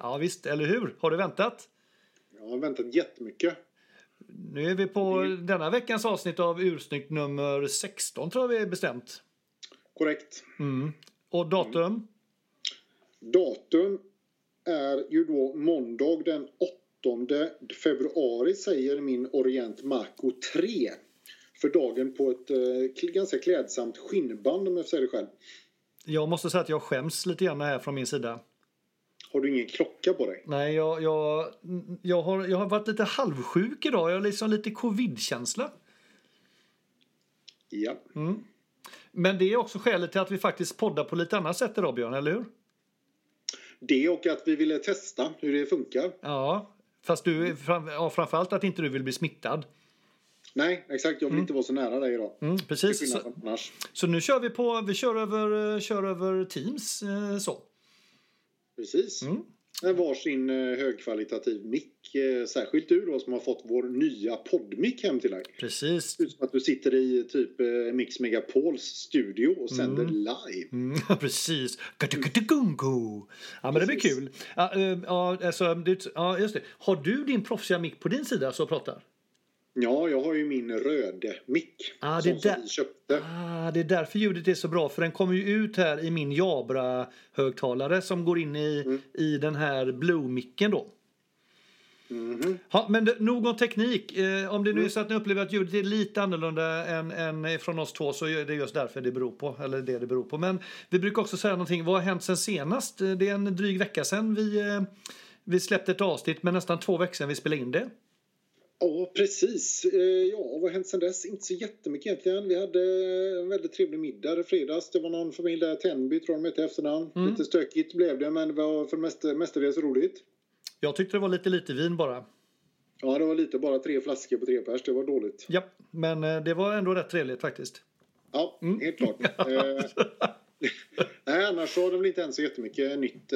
Ja visst, eller hur? Har du väntat? Jag har väntat jättemycket. Nu är vi på denna veckans avsnitt av Ursnyggt nummer 16 tror jag vi är bestämt. Korrekt. Mm. Och datum? Datum är ju då måndag den 8 februari säger min Orient Marco 3. För dagen på ett eh, ganska klädsamt skinnband om jag säga det själv. Jag måste säga att jag skäms lite grann här från min sida. Har du ingen klocka på dig? Nej, jag, jag, jag, har, jag har varit lite halvsjuk idag. Jag har liksom lite covid-känsla. Ja. Mm. Men det är också skälet till att vi faktiskt poddar på lite annat sätt idag, Björn, eller hur? Det och att vi ville testa hur det funkar. Ja, fast du, fram, ja, framförallt att inte du vill bli smittad. Nej, exakt. Jag vill inte vara så nära dig idag. Mm, precis. Så, så nu kör vi på, vi kör över, kör över Teams eh, så. Precis. Mm. En varsin eh, högkvalitativ mick. eh, Särskilt du då som har fått vår nya poddmick hem till dig. Precis. Det som att du sitter i typ eh, Mix Megapols studio och sänder Mm. live. Mm, precis. Gatugutugungu. Ja, men det blir kul. Ja, ja, alltså, det, ja, just det. Har du din proffsiga mick på din sida så pratar? Ja, jag har ju min röde mick. Ah, som, där- vi köpte. Ah, det är därför ljudet är så bra, för den kommer ju ut här i min Jabra-högtalare som går in i, Mm. i den här Blue-micken då. Mhm. Ja, men det, nog om teknik. Eh, om det nu är så att ni upplever att ljudet är lite annorlunda än, än från oss två så är det just därför det beror på. Eller det det beror på. Men vi brukar också säga någonting. Vad har hänt sen senast? Eh, Det är en dryg vecka sedan vi, eh, vi släppte ett avsnitt, men nästan två veckor sedan vi spelade in det. Ja, precis. Eh, Ja, vad har hänt sen dess? Inte så jättemycket egentligen. Vi hade en väldigt trevlig middag i fredags. Det var någon familj där, Tenby tror jag de hette efternamn. Mm. Lite stökigt blev det, men det var för det mesta, mestadels roligt. Jag tyckte det var lite lite vin bara. Ja, det var lite bara tre flaskor på tre pers. Det var dåligt. Ja, men eh, det var ändå rätt trevligt faktiskt. Ja, Mm. helt klart. Eh, Nej, annars så har det väl inte hänt så jättemycket nytt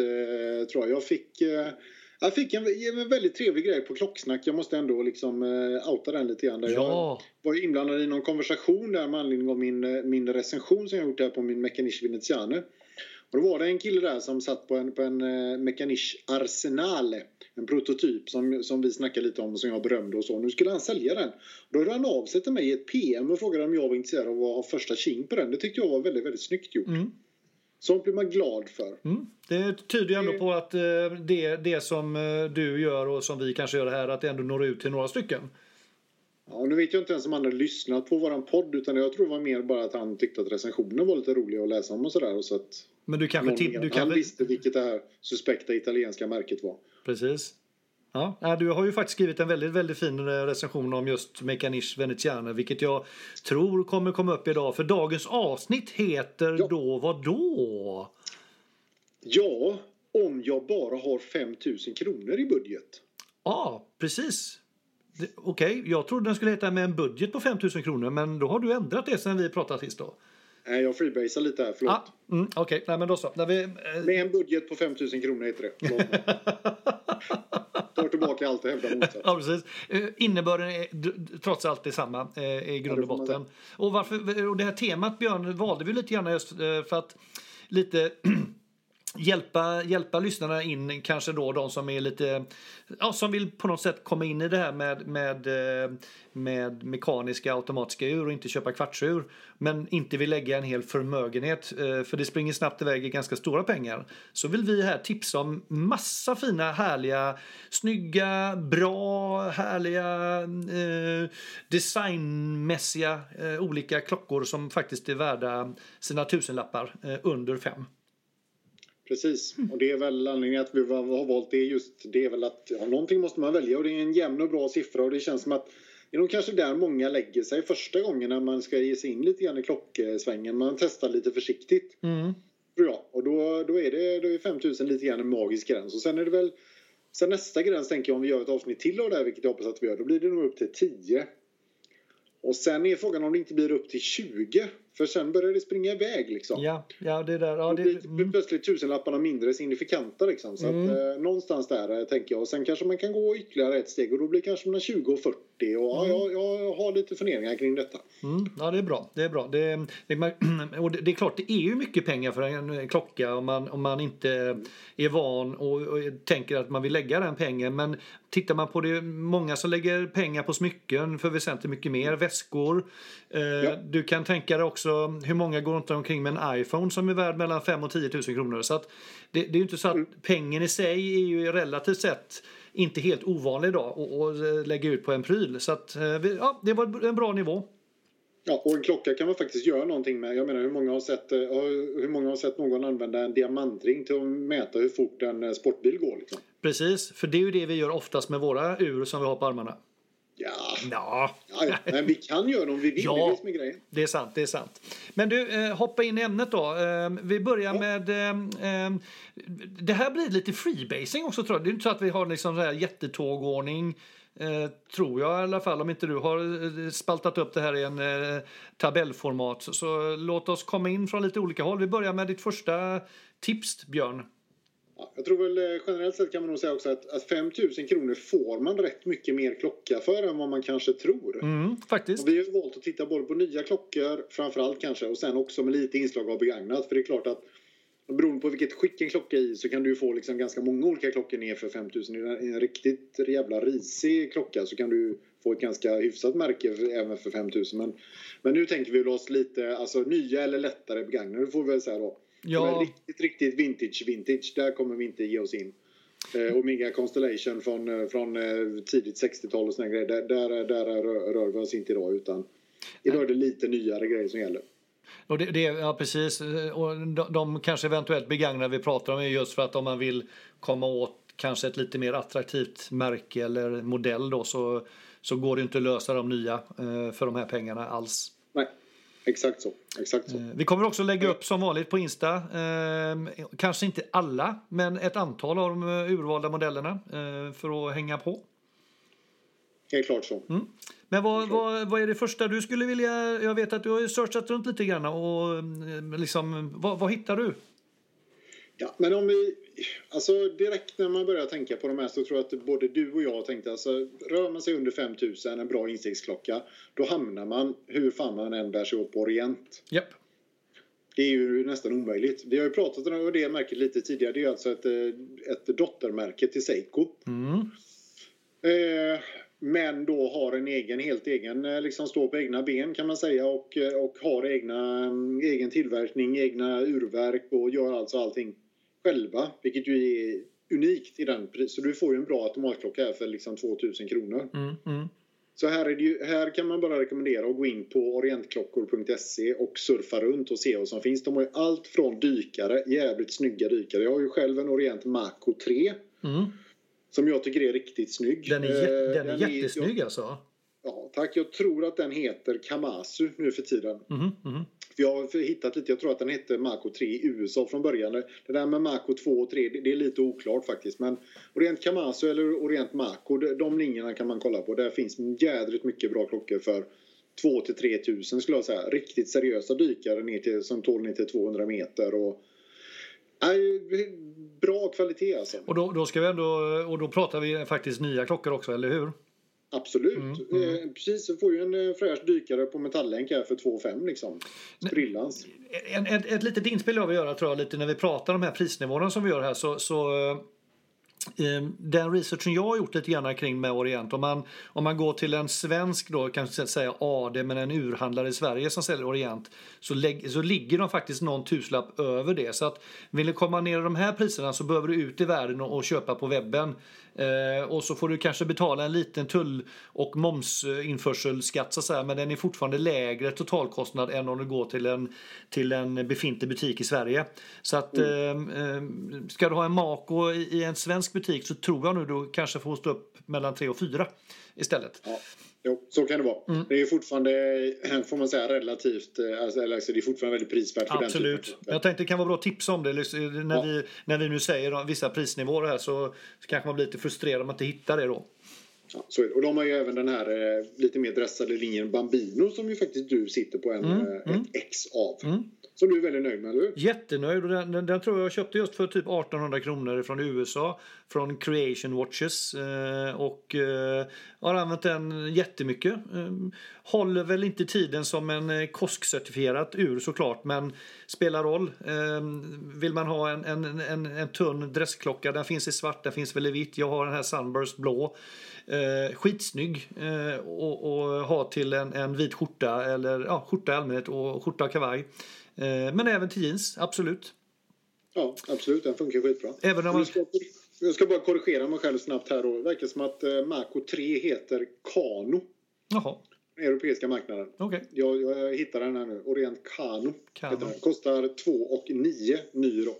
tror jag. Jag fick, jag fick en, en väldigt trevlig grej på klocksnack. Jag måste ändå liksom eh, outa den lite grann. Där Ja, Jag var inblandad i någon konversation där med anledning av min, eh, min recension som jag gjort här på min Mechanisch Veneziane. Och då var det en kille där som satt på en, på en eh, Mechanisch Arsenale. En prototyp som, som vi snackade lite om och som jag berömde och så. Nu skulle han sälja den. Då hörde han av sig till mig i ett PM och frågade om jag var intresserad av att ha första tjing på den. Det tyckte jag var väldigt, väldigt snyggt gjort. mm, Sånt blir man glad för. mm. det tyder ju ändå på att eh, det, det som eh, du gör och som vi kanske gör här, att det ändå når ut till några stycken. Ja, nu vet jag inte ens om han hade lyssnat på våran podd utan jag tror det var mer bara att han tyckte att recensionen var lite rolig att läsa om och sådär. Och så att Men du kanske mer- du han kan visste vilket det här suspekta italienska märket var. Precis. Ja, du har ju faktiskt skrivit en väldigt, väldigt fin eh, recension om just Mechanisch Veneziane, vilket jag tror kommer komma upp idag. För dagens avsnitt heter Ja. då vad då? Ja, om jag bara har 5000 kronor i budget. Ja, precis. Okej, jag trodde den skulle heta med en budget på 5000 kronor, men då har du ändrat det sen vi pratade sist då. Nej, jag freebasar lite här, förlåt. Ah, mm, Okej, nej men då så. När vi, eh, Med en budget på 5000 kronor heter det. Tar tillbaka allt och hävdar motsatsen. Ja, precis. Eh, Innebörden är trots allt detsamma eh, i grund och botten. Och, varför, och det här temat, Björn, valde vi lite grann just eh, för att lite hjälpa, hjälpa lyssnarna in, kanske då de som är lite, ja, som vill på något sätt komma in i det här med, med, eh, med mekaniska automatiska ur och inte köpa kvartsur. Men inte vill lägga en hel förmögenhet, eh, för det springer snabbt iväg i ganska stora pengar. Så vill vi här tipsa om massa fina, härliga, snygga, bra, härliga, eh, designmässiga eh, olika klockor som faktiskt är värda sina tusenlappar eh, under fem. Precis, och det är väl anledningen att vi har valt det just det är väl att ja, någonting måste man välja och det är en jämn och bra siffra och det känns som att det är nog kanske där många lägger sig första gången när man ska ge sig in lite grann i klocksvängen. Man testar lite försiktigt. Mm. Tror jag. Och då, då är det då är 5000 lite grann en magisk gräns. Och sen är det väl Sen nästa gräns tänker jag om vi gör ett avsnitt till av det här, vilket jag hoppas att vi gör, då blir det nog upp till 10. Och sen är frågan om det inte blir upp till 20. För sen börjar det springa iväg liksom. Ja, ja det där. Ja, det, blir mm. plötsligt tusenlapparna mindre signifikanta liksom. Så Mm. att, eh, någonstans där eh, tänker jag. Och sen kanske man kan gå ytterligare ett steg och då blir kanske mellan 20 och 40. Och ja, jag, jag har lite funderingar kring detta. Mm, ja, det är bra. Det är bra. Det, det, och det, det är klart, det är ju mycket pengar för en klocka om man, om man inte är van och, och tänker att man vill lägga den pengen. Men tittar man på det, många som lägger pengar på smycken för väsentligt mycket mer, väskor. Eh, Du kan tänka dig också hur många går inte omkring med en iPhone som är värd mellan 5 och 10 000 kronor. Så att det, det är ju inte så att pengen i sig är ju relativt sett inte helt ovanlig idag och, och eh, lägga ut på en pryl. Så att, eh, ja, det var en bra nivå. Ja, och en klocka kan man faktiskt göra någonting med. Jag menar hur många har sett, eh, hur många har sett någon använda en diamantring till att mäta hur fort en eh, sportbil går liksom? Precis, för det är ju det vi gör oftast med våra ur som vi har på armarna. Ja, Ja, ja, men vi kan göra det om vi vill. Ja. Det är det som är grejen. det är sant, det är sant. Men du, eh, hoppa in i ämnet då. Eh, vi börjar Ja. med... Eh, eh, det här blir lite freebasing också tror jag. Det är inte så att vi har liksom så här jättetågordning. Eh, tror jag i alla fall, om inte du har eh, spaltat upp det här i en eh, tabellformat. Så, så låt oss komma in från lite olika håll. Vi börjar med ditt första tips, Björn. Ja, jag tror väl generellt sett kan man nog säga också att, att 5 000 kronor får man rätt mycket mer klocka för än vad man kanske tror. Mm, faktiskt. Och vi har valt att titta både på nya klockor framförallt kanske och sen också med lite inslag av begagnat. För det är klart att beroende på vilket skick en klocka är i så kan du få liksom ganska många olika klockor ner för 5000. I en- riktigt jävla risig klocka så kan du få ett ganska hyfsat märke för- även för 5000. Men, men nu tänker vi oss lite alltså, nya eller lättare begagnade får vi väl säga då. Ja, riktigt, riktigt vintage vintage. Där kommer vi inte ge oss in. Eh, Omega Constellation från, eh, från eh, tidigt 60-tal och såna grejer. Där, där, där rör, rör vi oss inte idag utan idag är det lite nyare grejer som gäller. Och det, det, ja, precis. Och de, de kanske eventuellt begagnade vi pratar om är just för att om man vill komma åt kanske ett lite mer attraktivt märke eller modell då så, så går det inte att lösa de nya eh, för de här pengarna alls. Nej, exakt så. Exakt så. Eh, Vi kommer också lägga upp som vanligt på Insta, eh, kanske inte alla, men ett antal av de urvalda modellerna för att hänga på. Helt klart så. Men vad, vad, vad är det första du skulle vilja... Jag vet att du har ju searchat runt lite grann och eh, liksom, vad, vad hittar du? Ja, men om vi... Alltså direkt när man börjar tänka på de här så tror jag att både du och jag tänkte alltså rör man sig under 5000, en bra instegsklocka, då hamnar man hur fan man än bär sig åt på Orient. Japp. Det är ju nästan omöjligt. Vi har ju pratat om det märket lite tidigare. Det är alltså ett, ett dottermärke till Seiko. Mm. Eh, men då har en egen, helt egen, eh, liksom står på egna ben kan man säga och, eh, och har egna, mm, egen tillverkning, egna urverk och gör alltså allting själva. Vilket ju är unikt i den pris. Så du får ju en bra automatklocka här för liksom 2000 kronor. Mm, mm. Så här, är det ju, här kan man bara rekommendera att gå in på orientklockor.se och surfa runt och se vad som finns. De har ju allt från dykare, jävligt snygga dykare. Jag har ju själv en Orient Mako 3 Mm. Som jag tycker är riktigt snygg. Den är, jä- Eh, den är jättesnygg alltså. Ja, tack. Jag tror att den heter Kamasu nu för tiden. Mhm, mhm. För jag har hittat lite, jag tror att den hette Mako 3 i USA från början. Det där med Mako 2 och 3, det, är lite oklart faktiskt. Men Orient Kamasu eller Orient de, de linjerna kan man kolla på. Där finns jädrigt mycket bra klockor för 2 till 3 tusen skulle jag säga. Riktigt seriösa dykare ner till, som tål ner till 200 meter. Och, nej, bra kvalitet alltså. Och då, då ska vi ändå, och då pratar vi faktiskt nya klockor också, eller hur? Absolut. Mm, mm. Eh, precis, så får ju en eh, fräsch dykare på metalllänk här för 2 5 liksom. Sprillans. En, ett, ett litet inspel jag vill göra tror jag lite när vi pratar om de här prisnivåerna som vi gör här så, så eh, Ehm, den researchen jag har gjort lite grann kring med Orient om man, om man går till en svensk då kanske säga AD men en urhandlare i Sverige som säljer Orient så, lägg, så ligger de faktiskt någon tusenlapp över det. Så att vill du komma ner i de här priserna så behöver du ut i världen och, och köpa på webben och så får du kanske betala en liten tull och momsinförselskatt så att säga men den är fortfarande lägre totalkostnad än om du går till en, till en befintlig butik i Sverige. Så att eh, eh, ska du ha en Mako i, i en svensk butik så tror jag nu du kanske får stå upp mellan 3 och 4 istället. Ja, jo, så kan det vara. Mm. Det är fortfarande, får man säga, relativt... eh, Alltså, alltså, det är fortfarande väldigt prisvärt för den Absolut. typen av Men jag tänkte det kan vara bra att tipsa om det. Liksom, När, Ja. vi, när vi nu säger vissa prisnivåer här så, så kanske man blir lite frustrerad om man inte hittar det då. Ja, så är det. Och de har ju även den här eh, lite mer dressade linjen Bambino som ju faktiskt du sitter på en, Mm, eh, mm. ett ex av. Mm. Som du är väldigt nöjd med, eller hur? Jättenöjd. Den, den, den tror jag jag köpte just för typ 1800 kronor från USA. Från Creation Watches. Eh, och eh, har använt den jättemycket. Eh, håller väl inte tiden som en eh, KOSK-certifierat ur såklart. Men spelar roll. Eh, vill man ha en, en, en, en tunn dressklocka. Den finns i svart, den finns väl i vitt. Jag har den här Sunburst blå. Eh, skitsnygg eh, och, och ha till en, en vit skjorta eller ja, skjorta i allmänhet och skjorta och kavaj. Eh, men även till jeans, absolut. Ja, absolut. Den funkar skitbra. Även om man... Jag ska, bara korrigera mig själv snabbt här då. Det verkar som att eh, Mako 3 heter Kano. Jaha, Den europeiska marknaden. okej. Jag, jag hittar den här nu. Orient Kano. Kano. Kostar 2 och 9 ny då.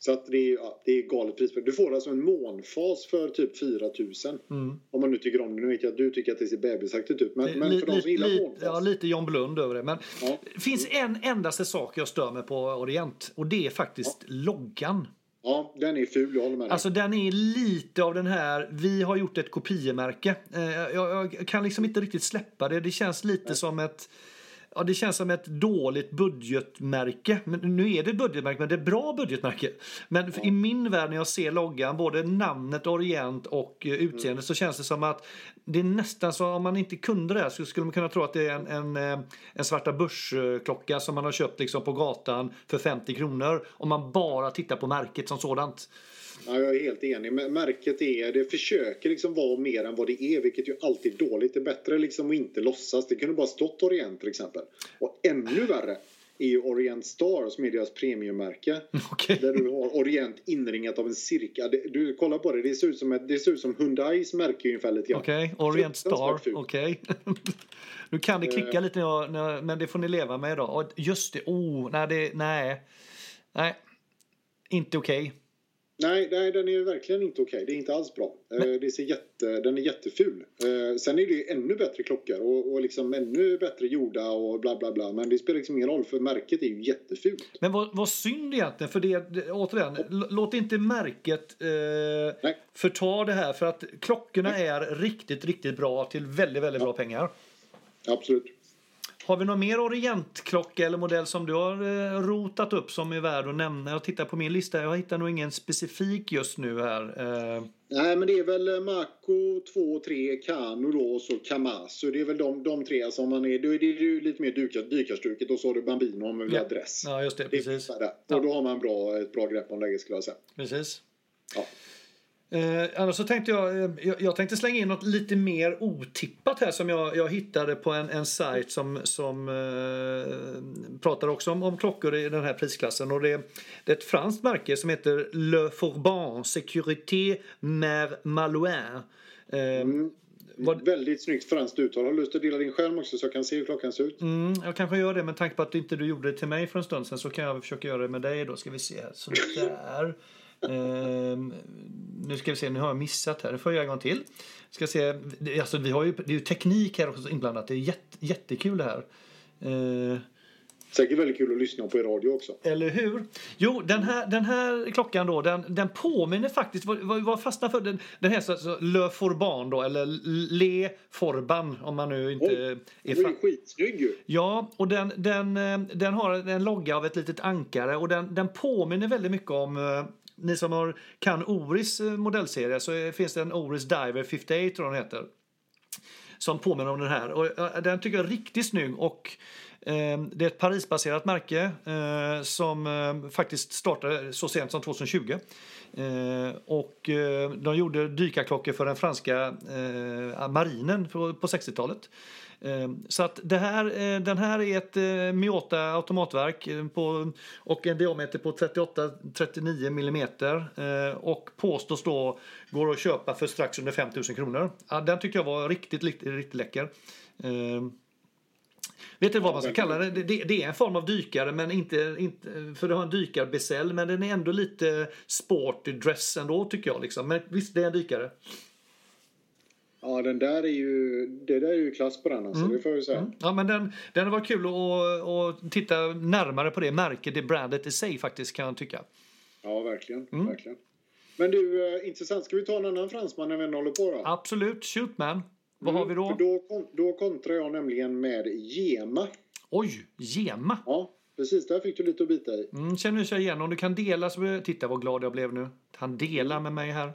Så att det är, ja, det är galet pris. Du får alltså en månfas för typ 4 000. Mm. Om man nu tycker om det. Nu vet jag att du tycker att det ser bebisaktigt ut. Men, men Li- för de som gillar li- månfas. ja, lite John Blund över det. Men Ja. det finns en endaste sak jag stör mig på Orient och det är faktiskt loggan. ja, den är ful. Jag håller med dig. Alltså den är lite av den här, vi har gjort ett kopiemärke. Eh, jag, jag kan liksom inte riktigt släppa det. Det känns lite som ett Ja, det känns som ett dåligt budgetmärke. Men nu är det ett budgetmärke, men det är ett bra budgetmärke. Men i min värld när jag ser loggan, både namnet Orient och eh, utseendet, så känns det som att det är nästan så om man inte kunde det här så skulle man kunna tro att det är en, en, eh, en svarta börsklocka som man har köpt liksom på gatan för 50 kronor. Om man bara tittar på märket som sådant. Ja, jag är helt enig. Men Märket är, det försöker liksom vara mer än vad det är, vilket ju alltid är dåligt. Det är bättre liksom att inte låtsas. Det kunde bara stått Orient till exempel. Och ännu värre är ju Orient Star som är deras premiummärke. Okej. Där du har Orient inringat av en cirka. Det- Du kollar på det, det ser ut som, ett, det ser ut som Hyundais märke ungefär lite grann. Okej, Orient Star. Okej. nu kan det klicka lite, när jag, när, jag- men det får ni leva med. Och Just det, oh, nej, det, nej. Nej, inte okej. Nej, nej, den är verkligen inte okej. Det är inte alls bra. Eh, Det ser jätte, den är jätteful. Eh, Sen är det ännu bättre klockor och, och liksom ännu bättre gjorda och bla bla bla. Men det spelar liksom ingen roll för märket är ju jättefult. Men vad, vad synd egentligen, för det, det återigen, l- låt inte märket eh, Nej. förta det här. För att klockorna är riktigt, riktigt bra till väldigt, väldigt bra pengar. Absolut. Har vi någon mer Orientklocka eller modell som du har eh, rotat upp som är värd att nämna? Jag tittar på min lista, jag hittar nog ingen specifik just nu här. Eh, Nej, men det är väl Mako 2, 3, Kano då och så Kamasu. Det är väl de, de tre som man är... Då är det ju lite mer dyka, dykarstuket och så har du Bambino med Ja. adress. ja, just det, Det precis. Och då har man bra, ett bra grepp om läget skulle jag säga. Precis. Ja. Eh, annars så tänkte jag, eh, jag, jag tänkte slänga in något lite mer otippat här som jag, jag hittade på en, en sajt som, som eh, pratar också om, om klockor i den här prisklassen. Och det, det är ett franskt märke som heter Le Forban Sécurité Mère Malouin. Eh, Mm. Vad- Väldigt snyggt franskt uttal. Har du lust att dela din skärm också så jag kan se hur klockan ser ut? Mm, jag kanske gör det, men tanke på att inte du gjorde det till mig för en stund sedan så kan jag försöka göra det med dig då. Ska vi se här. Så där. Ehm, nu ska vi se, nu har jag missat här. Det får jag göra en gång till. Ska se, alltså, vi har ju, det är ju teknik här också inblandat. Det är jätte, jättekul det här. Ehm, Säkert väldigt kul att lyssna på i radio också. eller hur? Jo, den här, den här klockan då, den, den påminner faktiskt, vad, vad, vad fastnar för? Den, den här så, så, Le Forban då, eller Le Forban om man nu inte Oj, är Den är skitsnygg ju. Ja, och den, den, eh, den har en logga av ett litet ankare och den, den påminner väldigt mycket om eh, ni som har, kan Oris eh, modellserie så finns det en Oris Diver 58 tror jag den heter. Som påminner om den här. Och eh, den tycker jag är riktigt snygg och eh, det är ett Parisbaserat märke eh, som eh, faktiskt startade så sent som 2020. Eh, och de gjorde dykarklockor för den franska marinen på, på 60-talet. Ehm, så att det här, eh, den här är ett eh, Miota automatverk eh, på, och en diameter på 38-39 mm och påstås då går att köpa för strax under 5 000 kronor. Den tyckte jag var riktigt, riktigt, riktigt läcker. Ehm, vet du vad man ska kalla det? Det, det? är en form av dykare, men inte, inte för det har en dykarbesäll, men den är ändå lite sporty dress ändå tycker jag. Liksom. Men visst, det är en dykare. Ja, den där är ju, det där är ju klass på den alltså, det får ju säga. Ja, men den, den var kul att, att titta närmare på det märket, det brandet i sig faktiskt kan jag tycka. Ja, verkligen. Mm. verkligen. Men du, eh, intressant. Ska vi ta en annan fransman när vi håller på då? Absolut, shoot man. Vad har vi då? Då, då kontrar jag nämligen med Gema. Oj, Gema. Ja, precis. Där fick du lite att bita i. Mm, känner du sig igen? Om du kan dela så... Titta vad glad jag blev nu. Han delar med mig här.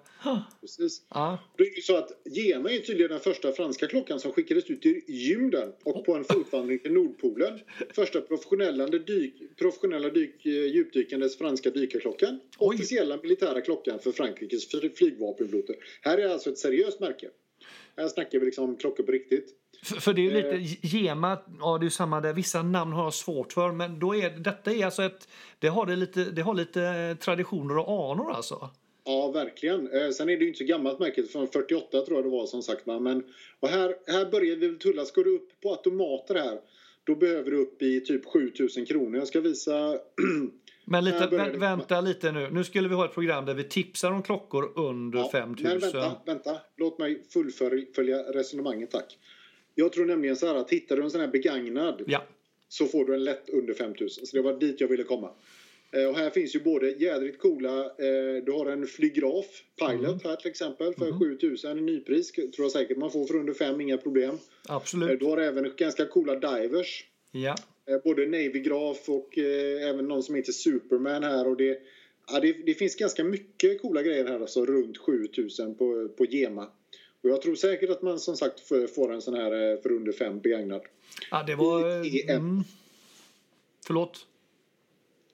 Precis. Ja, Det är ju så att Gema är tydligen den första franska klockan som skickades ut i rymden och på en fotvandring till Nordpolen. Första professionella, dyk, professionella dyk, djupdykandes franska dykarklockan. Oj. Officiella militära klockan för Frankrikes fly- flygvapenflotte. Här är alltså ett seriöst märke. Här snackar vi liksom klockor på riktigt. För, för det är ju Eh. lite... Gema, ja det är samma där. Vissa namn har jag svårt för. Men då är, detta är alltså ett... Det har, det lite, det har lite eh, traditioner och anor alltså. Ja, verkligen. Eh, sen är det ju inte så gammalt märket, från 48 tror jag det var som sagt. Men, och här, här börjar vi tulla. Ska du upp på automater här, då behöver du upp i typ 7000 kronor. Jag ska visa... Men lite, vä, vänta lite nu. Nu skulle vi ha ett program där vi tipsar om klockor under Ja, 5000. Men vänta, vänta. Låt mig fullfölja resonemanget, tack. Jag tror nämligen så här att hittar du en sån här begagnad Ja. så får du en lätt under 5000. Så det var dit jag ville komma. Eh, Och här finns ju både jädrigt coola, eh, du har en flygraf, Pilot här till exempel för 7000 i nypris. Tror jag säkert man får för under 5, inga problem. Eh, Absolut. Du har även ganska coola divers. Ja. Eh, Både Navygraf och eh, även någon som heter Superman här. Och det, ja, det, det finns ganska mycket coola grejer här, alltså runt 7000 på, på Gema. Och jag tror säkert att man som sagt får- en sån här eh, för under 5 begagnad. ja, det var... IEM. Mm. Förlåt?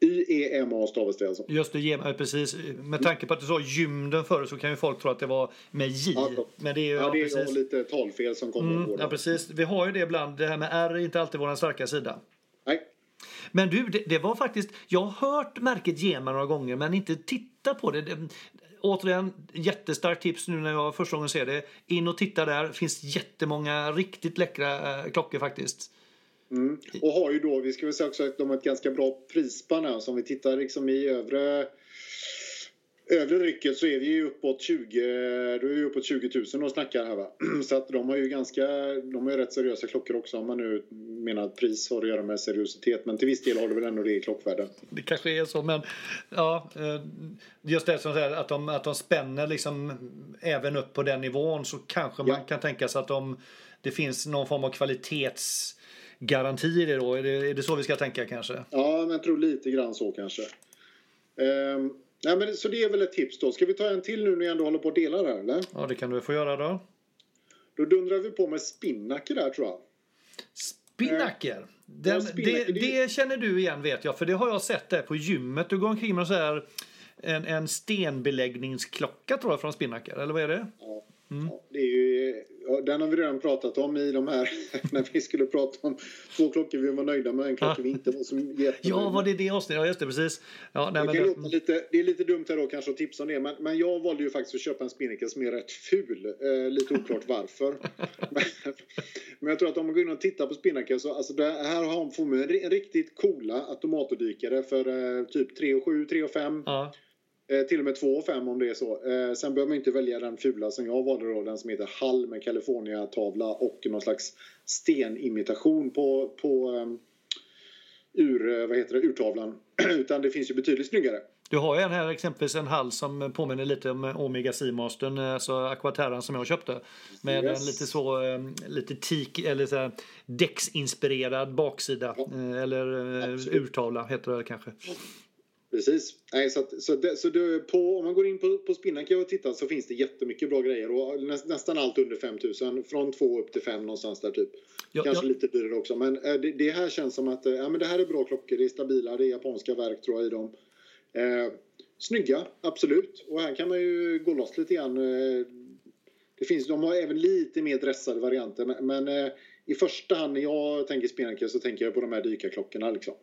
YEMA stavas det alltså. Just det, Gema, precis. Med tanke på att du sa gymden förut så kan ju folk tro att det var med J. Ja. Men det är ju... Ja, det är precis. lite talfel som kommer Mm, ja, precis. Vi har ju det ibland. Det här med R är inte alltid vår starka sida. Nej. Men du, det, det var faktiskt... Jag har hört märket Gema några gånger men inte tittat på det återigen, jättestarkt tips nu när jag första gången ser det. In och titta där. Finns jättemånga riktigt läckra eh, klockor faktiskt. Mm. Och har ju då, vi ska väl säga också att de har ett ganska bra prisspann här. Så om vi tittar liksom i övre övre rycket så är vi ju uppåt 20, då är vi uppåt 20 000 och snackar här va. Så att de har ju ganska, de har ju rätt seriösa klockor också om man nu menar att pris har att göra med seriositet. Men till viss del har det väl ändå det i klockvärlden. Det kanske är så, men ja, eh, just det som säger att de, att de spänner liksom även upp på den nivån så kanske man Ja. kan tänka sig att de, det finns någon form av kvalitetsgaranti i det då. Är det, är det så vi ska tänka kanske? Ja, men jag tror lite grann så kanske. Ehm, nej, men så det är väl ett tips då. Ska vi ta en till nu när jag ändå håller på och delar här eller? Ja, det kan du få göra då. Då dundrar vi på med Spinnaker där tror jag. Spinnaker. Den, ja, spinnaker, det, det det känner du igen vet jag, för det har jag sett där på gymmet. Du går omkring med så här en, en stenbeläggningsklocka tror jag från Spinnaker, eller vad är det? Ja, Mm. ja, det är ju, den har vi redan pratat om i de här när vi skulle prata om två klockor vi var nöjda med och en klocka vi inte var så jättenöjda Ja, var det det avsnittet? Ja, just det, precis. Ja, nej, Det, men det, lite, det är lite dumt här då kanske att tipsa om det men, men jag valde ju faktiskt att köpa en Spinnaker som är rätt ful. Eh, lite oklart varför. men, men jag tror att om man går in och tittar på Spinnaker så alltså det här har man en ri- riktigt coola automatdykare för eh, typ 3 och 7, 3 och 5. ja. Eh, till och med 2 och 5 om det är så. Eh, sen behöver man inte välja den fula som jag valde då, den som heter Hall med California-tavla och någon slags stenimitation på, på ur, eh, vad heter det, urtavlan. Utan det finns ju betydligt snyggare. Du har ju en här exempelvis en hals som påminner lite om Omega Seamastern, alltså Aquaterran som jag köpte. Med Yes. en lite så, eh, lite teak eller så däcksinspirerad baksida. Ja. eh, Eller eh, Absolut. urtavla heter det kanske. Precis. Nej, så att, så det, så det, på, om man går in på, på Spinnaker och tittar så finns det jättemycket bra grejer. Och näst, nästan allt under 5000. Från 2 upp till 5 någonstans där typ. Ja, Kanske ja, lite dyrare också. Men eh, det, det här känns som att eh, ja, men det här är bra klockor. Det är stabila, det är japanska verk tror jag i dem. Eh, snygga, absolut. Och här kan man ju gå loss lite grann. Det finns, de har även lite mer dressade varianter. Men, men i första hand när jag tänker Spinnaker så tänker jag på de här dykarklockorna liksom.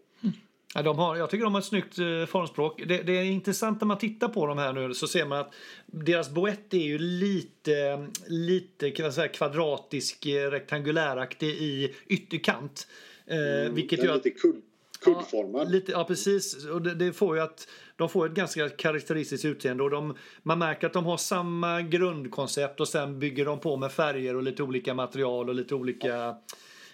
Ja, de har, jag tycker de har ett snyggt eh, formspråk. Det, det är intressant när man tittar på de här nu så ser man att deras boett är ju lite, lite kan man säga, kvadratisk, eh, rektanguläraktig i ytterkant. Eh, vilket Den gör är att lite kuddformad. Ja, lite, ja precis. Och det, det får ju att de får ett ganska karaktäristiskt utseende. Och de, man märker att de har samma grundkoncept och sen bygger de på med färger och lite olika material och lite olika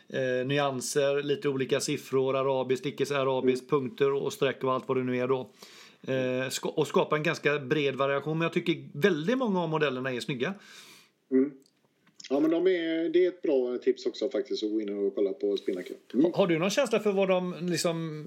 eh, nyanser, lite olika siffror, arabiskt, icke arabiskt, punkter och streck och allt vad det nu är då. Eh, och skapa en ganska bred variation. Men jag tycker väldigt många av modellerna är snygga. Mm. Ja, men de är, det är ett bra tips också faktiskt att gå in och kolla på Spinnaker. Mm. Har du någon känsla för vad de liksom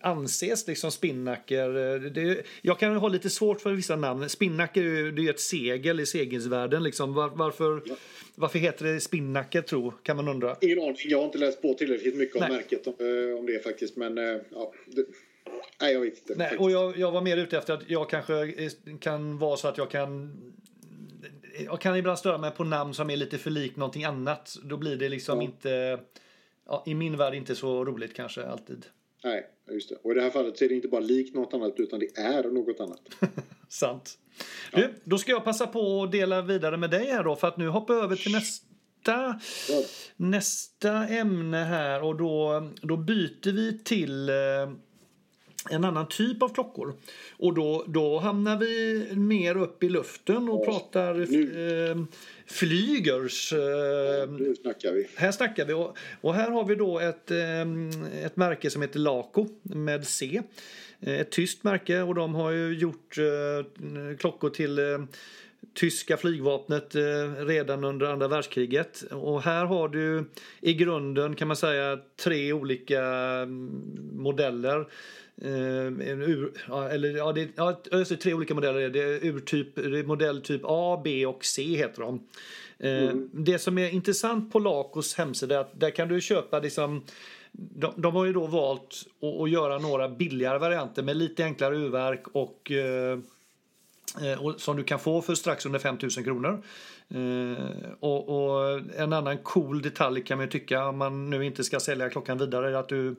anses liksom Spinnaker? Det, jag kan ha lite svårt för vissa namn. Spinnaker är ju ett segel i segelsvärlden. Liksom. Var, varför, ja. varför heter det Spinnaker tro? Kan man undra. Ingen aning. Jag har inte läst på tillräckligt mycket om märket om, eh, om det faktiskt. Men eh, ja, det, Nej, jag vet inte. Nej, och jag, jag var mer ute efter att jag kanske kan vara så att jag kan jag kan ibland störa mig på namn som är lite för likt någonting annat. Då blir det liksom ja. inte, ja, i min värld inte så roligt kanske alltid. Nej, just det. Och i det här fallet så är det inte bara likt något annat utan det är något annat. Sant. Ja. Du, då ska jag passa på att dela vidare med dig här då för att nu hoppa över till nästa nästa ämne här och då, då byter vi till eh, en annan typ av klockor. Och då, då hamnar vi mer upp i luften och pratar eh, flygers. Eh, nu snackar vi. Här snackar vi. Och, och här har vi då ett, eh, ett märke som heter Laco med C. Eh, ett tyskt märke och de har ju gjort eh, klockor till eh, tyska flygvapnet redan under andra världskriget. Och här har du i grunden kan man säga tre olika mm, modeller Eh, ur, eller, ja, det, ja, det är tre olika modeller. Det är urtyp, det är modell typ A, B och C heter de. Eh, mm. Det som är intressant på Lacos hemsida är att där kan du köpa liksom de, de har ju då valt att, att, göra några billigare varianter med lite enklare urverk eh, och Eh, som du kan få för strax under 5 000 kronor. Eh, och, och, en annan cool detalj kan man ju tycka om man nu inte ska sälja klockan vidare är att du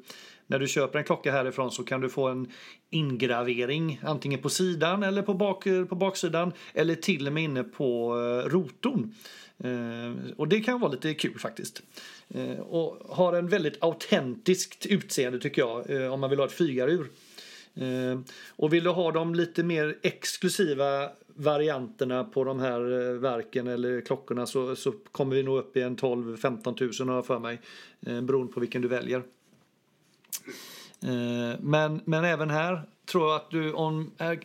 när du köper en klocka härifrån så kan du få en ingravering antingen på sidan eller på, bak, på baksidan eller till och med inne på eh, rotorn. Eh, och det kan vara lite kul faktiskt. Eh, och har en väldigt autentiskt utseende tycker jag eh, om man vill ha ett flygarur. Ehm, och vill du ha de lite mer exklusiva varianterna på de här eh, verken eller klockorna så, så kommer vi nog upp i en 12-15 tusen har jag för mig. Eh, beroende på vilken du väljer. Ehm, men, men även här tror jag att du om är,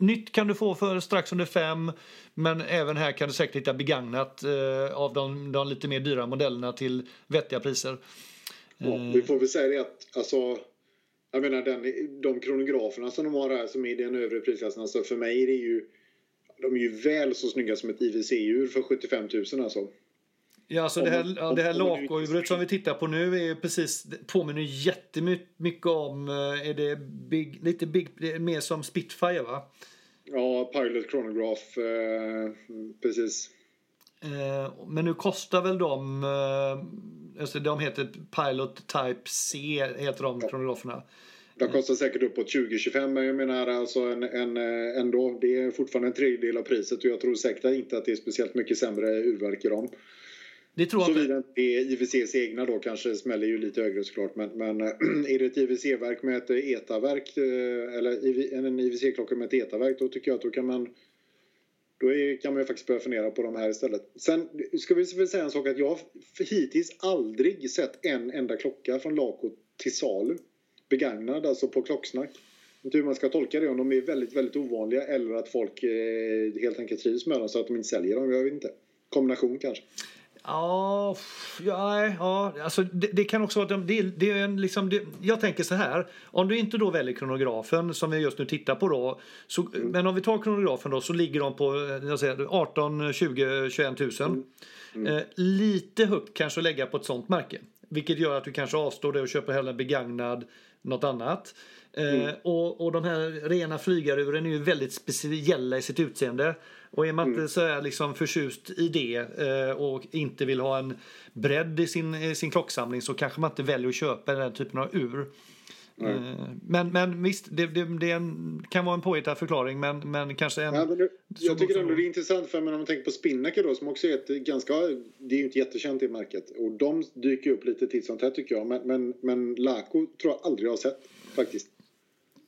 Nytt kan du få för strax under fem men även här kan du säkert hitta begagnat eh, av de, de, lite mer dyra modellerna till vettiga priser. Ja, vi får väl säga det att alltså, jag menar den, de kronograferna som de har här som är i den övre prisklassen, alltså för mig är det ju de är ju väl så snygga som ett IWC-djur för 75 000 alltså. Ja, alltså det här, ja, det här lakoudjuret som vi tittar på nu är precis, påminner jättemycket om, eh, är det big, lite big, mer som Spitfire va? Ja, Pilot Chronograph, eh, precis. Eh, men nu kostar väl de, eh, alltså de heter Pilot Type C, heter de ja. De kostar säkert uppåt 20-25 men jag menar alltså en, en, eh, ändå, det är fortfarande en tredjedel av priset och jag tror säkert inte att det är speciellt mycket sämre urverk i dem. Det tror jag Såvida inte är IWCs egna då kanske smäller ju lite högre såklart. Men, men är det ett IWC-verk med ett ETA-verk eh, eller en IWC-klocka med ett ETA-verk då tycker jag att då kan man då är, kan man ju faktiskt börja fundera på de här istället. Sen ska vi väl säga en sak att jag har hittills aldrig sett en enda klocka från Laco till salu. Begagnad, alltså på klocksnack. Inte hur man ska tolka det, om de är väldigt, väldigt ovanliga eller att folk eh, helt enkelt trivs med dem så att de inte säljer dem. Jag vet inte. Kombination kanske. Ja, ja, ja alltså det, det, kan också vara... Det, det är en, liksom, det, jag tänker så här. Om du inte då väljer kronografen som vi just nu tittar på då. Så, mm. Men om vi tar kronografen då så ligger de på jag säger, 18, 20, 21 tusen. Mm. Mm. Eh, lite högt kanske att lägga på ett sånt märke. Vilket gör att du kanske avstår det och köper hellre begagnad något annat. Eh, mm. och, och de här rena flygaruren är ju väldigt speciella i sitt utseende. Och är man inte mm. så är liksom förtjust i det eh, och inte vill ha en bredd i sin, i sin klocksamling så kanske man inte väljer att köpa den typen av ur. Mm. Men, men visst, det, det, det en, kan vara en påhittad förklaring men, men kanske en... Ja, men det, jag tycker ändå det är intressant för men om man tänker på Spinnaker då som också är ett ganska, det är ju inte jättekänt i märket och de dyker upp lite titt som tätt tycker jag men, men, men Laco tror jag aldrig jag har sett faktiskt.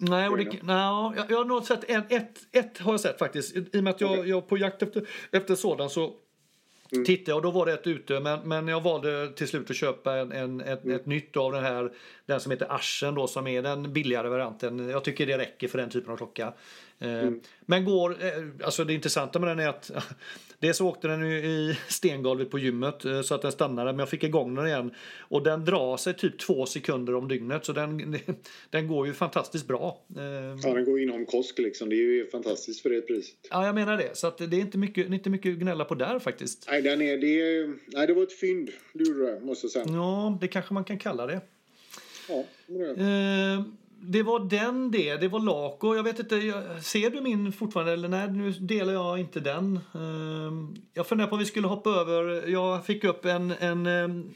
Nej, och det, nej jag, jag har nog sett en, ett, ett har jag sett faktiskt. I och med att jag, okay. jag på jakt efter, efter sådan så mm. tittade jag och då var det ett ute men, men jag valde till slut att köpa en, en ett, mm. ett nytt av den här den som heter Aschen då som är den billigare varianten. Jag tycker det räcker för den typen av klocka. Eh, mm. Men går, eh, alltså det intressanta med den är att dels åkte den i stengolvet på gymmet eh, så att den stannade men jag fick igång den igen och den drar sig typ två sekunder om dygnet så den, den går ju fantastiskt bra. Ja den går inom kosk liksom, det är ju fantastiskt för det priset. Ja jag menar det så att det är inte mycket, inte mycket att gnälla på där faktiskt. Nej, den är, det, är, nej det var ett fynd du måste jag säga. Ja det kanske man kan kalla det. Ja, det. Det var den det, det var Laco. Jag vet inte, ser du min fortfarande eller nej, nu delar jag inte den. Ehm, jag funderar på om vi skulle hoppa över, jag fick upp en, en ehm,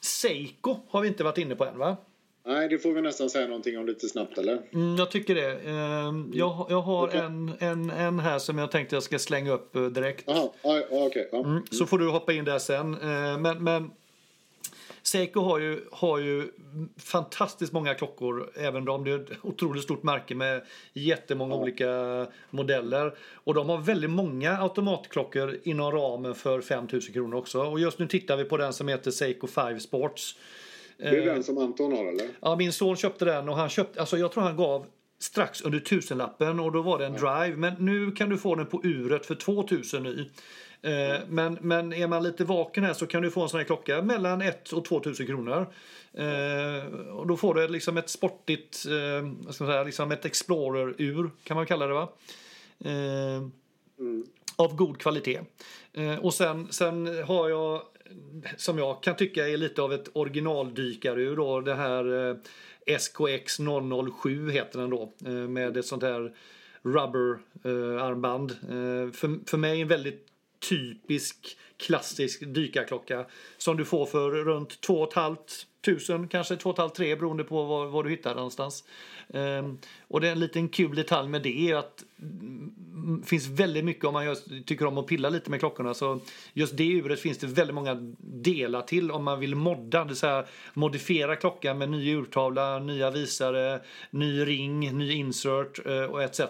Seiko har vi inte varit inne på än va? Nej, det får vi nästan säga någonting om lite snabbt eller? Mm, jag tycker det. Ehm, jag, jag har okay. en, en, en här som jag tänkte jag ska slänga upp eh, direkt. Aha, okay. Ja. Mm, så får du hoppa in där sen. Men, men Seiko har ju, har ju fantastiskt många klockor, även om det är ett otroligt stort märke med jättemånga olika modeller. Och de har väldigt många automatklockor inom ramen för 5000 kronor också. Och just nu tittar vi på den som heter Seiko 5 Sports. Det är den som Anton har eller? Ja, min son köpte den och han köpte, alltså jag tror han gav strax under tusenlappen och då var det en drive. Men nu kan du få den på uret för 2000 ny. Eh, men, men är man lite vaken här så kan du få en sån här klocka mellan 1 och 2000 kronor. Eh, och då får du liksom ett sportigt, eh, ska man säga, liksom ett Explorer-ur kan man kalla det va? Eh, mm. Av god kvalitet. Eh, och sen, sen har jag, som jag kan tycka är lite av ett originaldykarur då, det här eh, SKX 007 heter den då, med ett sånt här rubber-armband. för, för mig en väldigt typisk klassisk dykarklocka som du får för runt 2 500 kanske 2 3 beroende på var, var du hittar någonstans. Um, och det är en liten kul detalj med det är att det finns väldigt mycket om man just, tycker om att pilla lite med klockorna så just det uret finns det väldigt många delar till om man vill modda, det säga modifiera klockan med ny urtavla, nya visare, ny ring, ny insert uh, och etc.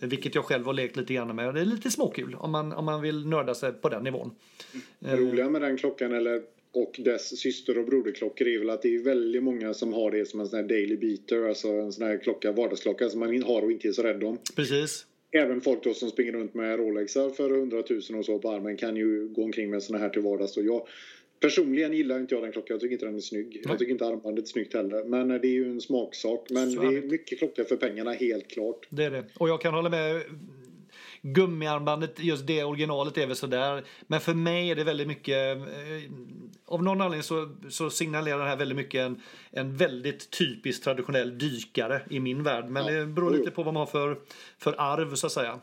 Vilket jag själv har lekt lite grann med. Det är lite småkul om man, om man vill nörda sig på den nivån. Det roliga med den klockan eller, och dess syster och broderklockor är väl att det är väldigt många som har det som en sån här daily beater. Alltså en sån här klocka, vardagsklocka som man har och inte är så rädd om. Precis. Även folk då som springer runt med Rolexar för 100 000 och så på armen kan ju gå omkring med såna här till vardags. Och jag, Personligen gillar inte jag den klockan. Jag tycker inte den är snygg. Nej. Jag tycker inte armbandet är snyggt heller. Men det är ju en smaksak. Men Så det är mycket klocka för pengarna, helt klart. Det är det. Och jag kan hålla med. Gummiarmbandet, just det originalet är väl sådär. Men för mig är det väldigt mycket, eh, av någon anledning så, så signalerar det här väldigt mycket en, en väldigt typisk traditionell dykare i min värld. Men ja. det beror lite på vad man har för, för arv så att säga.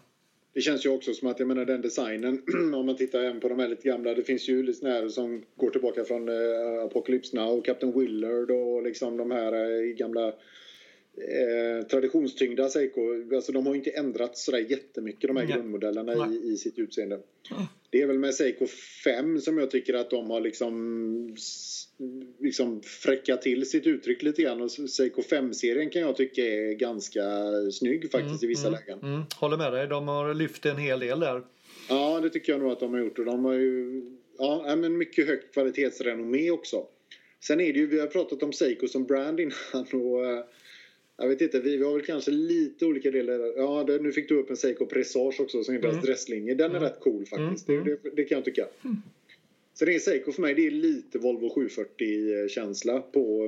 Det känns ju också som att jag menar den designen, om man tittar även på de här lite gamla, det finns ju lite här som går tillbaka från uh, Apocalypse Now, Captain Willard och liksom de här uh, gamla eh, traditionstyngda Seiko. Alltså de har inte ändrats sådär jättemycket de här Nej. grundmodellerna i, i sitt utseende. Mm. Det är väl med Seiko 5 som jag tycker att de har liksom liksom fräcka till sitt uttryck lite grann. Och Seiko 5-serien kan jag tycka är ganska snygg faktiskt mm, i vissa mm, lägen. Mm, håller med dig, de har lyft en hel del där. Ja, det tycker jag nog att de har gjort. Och de har ju ja, men mycket högt kvalitetsrenommé också. Sen är det ju, vi har pratat om Seiko som brand innan och eh, jag vet inte, vi, vi har väl kanske lite olika delar. Ja, det, nu fick du upp en Seiko Presage också som är deras mm. dresslinje. Den är mm. rätt cool faktiskt. Mm. Det, det, det, kan jag tycka. Mm. Så det är Seiko för mig, det är lite Volvo 740-känsla på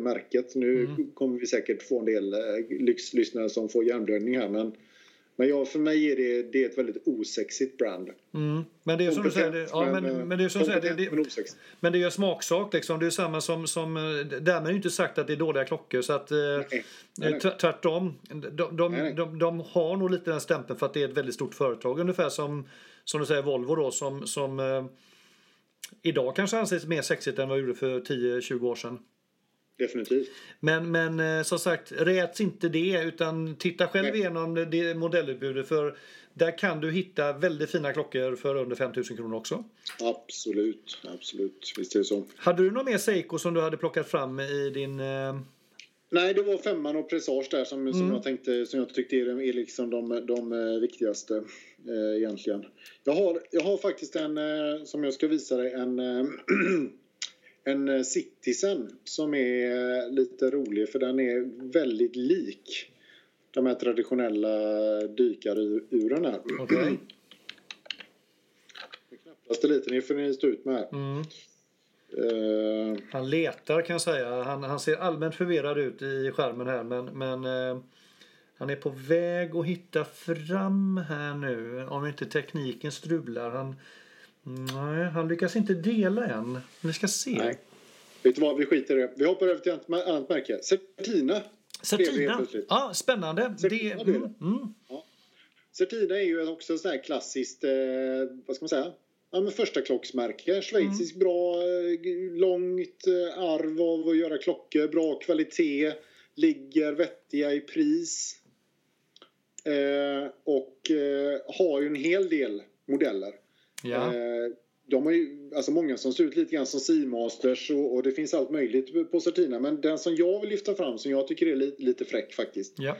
märket. Nu mm. kommer vi säkert få en del eh, lyxlyssnare som får hjärnblödning här men men ja, för mig är det, det är ett väldigt osexigt brand. Mm. Men det är som du säger, det, ja, men, men det är som säger, det, det, men det är ju smaksak liksom. Det är samma som, som därmed är det inte sagt att det är dåliga klockor så att nej, nej. tvärtom. De, de, nej, de, de, har nog lite den stämpeln för att det är ett väldigt stort företag. Ungefär som, som du säger Volvo då som, som eh, idag kanske anses mer sexigt än vad det gjorde för 10-20 år sedan. Definitivt. Men, men eh, som sagt, räts inte det utan titta själv Nej. igenom det modellutbudet för där kan du hitta väldigt fina klockor för under 5000 kronor också. Absolut, absolut. Visst är det så. Hade du någon mer Seiko som du hade plockat fram i din, eh, Nej, det var femman och Presage där som, som Mm. jag tänkte, som jag tyckte är, är liksom de, de eh, viktigaste eh, egentligen. Jag har, jag har faktiskt en, eh, som jag ska visa dig, en, en eh, Citizen som är eh, lite rolig för den är väldigt lik de här traditionella dykaruren här. Okej. Knappast lite, ni får ni stå ut med här. Mm. Eh, Han letar kan jag säga. Han, han ser allmänt förvirrad ut i skärmen här men, men eh, han är på väg att hitta fram här nu. Om inte tekniken strular. Han, nej, han lyckas inte dela än. Vi ska se. nej. Vet du vad, vi skiter i det. Vi hoppar över till ett annat märke. Certina. Certina. Ja, spännande. Det, Certina blir mm, mm. Certina är ju också så här klassiskt, eh, vad ska man säga? Ja, men första klocksmärke. Schweizisk bra, eh, långt eh, arv av att göra klockor, bra kvalitet, ligger vettiga i pris. Eh, och eh, har ju en hel del modeller. Ja. Eh, de har ju, alltså många som ser ut lite grann som Seamasters och, och det finns allt möjligt på Certina. Men den som jag vill lyfta fram som jag tycker är li, lite fräck faktiskt. ja,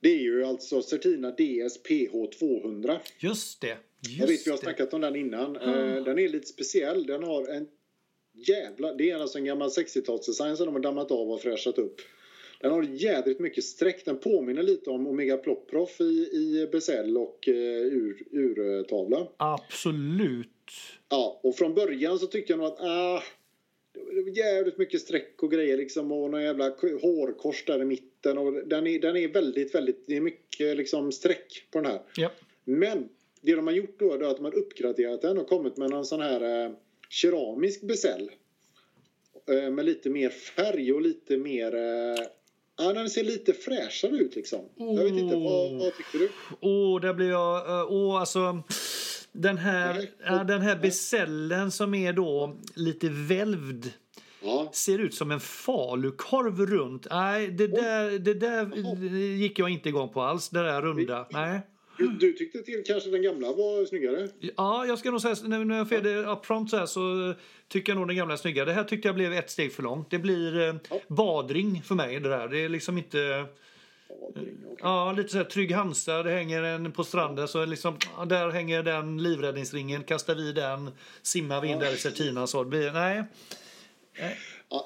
Det är ju alltså Certina DS PH 200. just det. Just Jag vet vi har snackat om den innan. Eh, Den är lite speciell. Den har en jävla... Det är alltså en gammal 60-talsdesign som de har dammat av och fräschat upp. Den har jädrigt mycket streck. Den påminner lite om Omega Plopproff i, i bezel och eh, ur, urtavla. Absolut. Ja, och från början så tyckte jag nog att ah, det var jävligt mycket streck och grejer liksom och någon jävla hårkors där i mitten och den är, den är väldigt, väldigt, det är mycket liksom streck på den här. Ja. Men det de har gjort då är att har uppgraderat den och kommit med någon sån här eh, keramisk bezel. Eh, med lite mer färg och lite mer... Eh, ja, den ser lite fräschare ut liksom. Jag vet inte, vad, vad tycker du? Åh, där blir jag... eh, Åh, alltså... Den här, ja, den här besällen som är då lite välvd Ja, ser ut som en falukorv runt. Nej, det där, det där gick jag inte igång på alls. Det där runda. Nej. Du, du tyckte till kanske den gamla var snyggare? Ja, jag ska nog säga, när när jag får det upfront så här så tycker jag nog den gamla är snyggare. Det här tyckte jag blev ett steg för långt. Det blir eh, Ja. badring för mig det där. Det är liksom inte... Ja, okej. Ja, lite så här Trygg Hansa. Det hänger en på stranden så liksom, ja, där hänger den livräddningsringen. Kastar vi den, simmar vi in där i Certina så. Det blir, nej. Ja,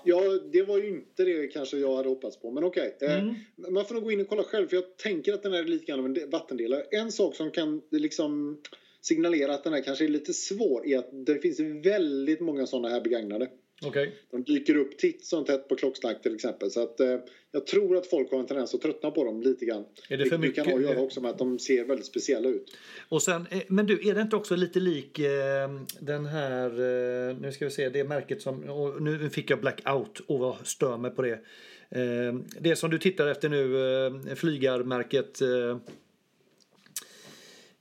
ja, det var ju inte det kanske jag hade hoppats på. Men okej. Eh, Mm. Man får nog gå in och kolla själv. För jag tänker att den är lite grann av en de- vattendelare. En sak som kan liksom signalera att den här kanske är lite svår är att det finns väldigt många sådana här begagnade. Okej. De dyker upp titt som tätt på klocksnack till exempel. Så att eh, jag tror att folk har en tendens att tröttna på dem lite grann. Är det för det kan ha att mycket? göra också med att de ser väldigt speciella ut. Och sen, eh, men du, är det inte också lite lik eh, den här, eh, nu ska vi se, det märket som, och nu fick jag blackout och vad stör mig på det. Eh, det som du tittar efter nu, eh, flygarmärket.